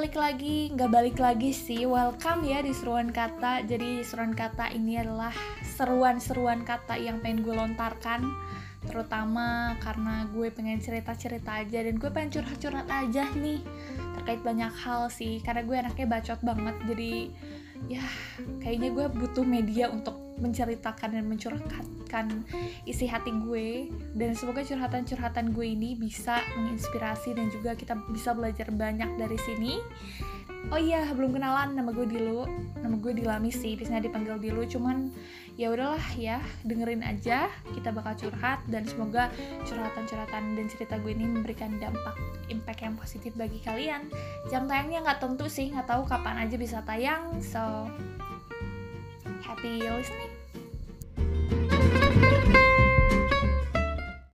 balik lagi, nggak balik lagi sih. Welcome ya di seruan kata. Jadi seruan kata ini adalah seruan-seruan kata yang pengen gue lontarkan terutama karena gue pengen cerita-cerita aja dan gue pengen curhat-curhat aja nih terkait banyak hal sih karena gue anaknya bacot banget jadi ya kayaknya gue butuh media untuk menceritakan dan mencurhatkan isi hati gue. Dan semoga curhatan-curhatan gue ini bisa menginspirasi dan juga kita bisa belajar banyak dari sini. Oh iya belum kenalan nama gue Dilu. Nama gue Dilami sih biasanya dipanggil Dilu. Cuman ya udahlah ya dengerin aja kita bakal curhat. Dan semoga curhatan-curhatan dan cerita gue ini memberikan dampak impact yang positif bagi kalian. Jam tayangnya nggak tentu sih nggak tahu kapan aja bisa tayang so Happy listening.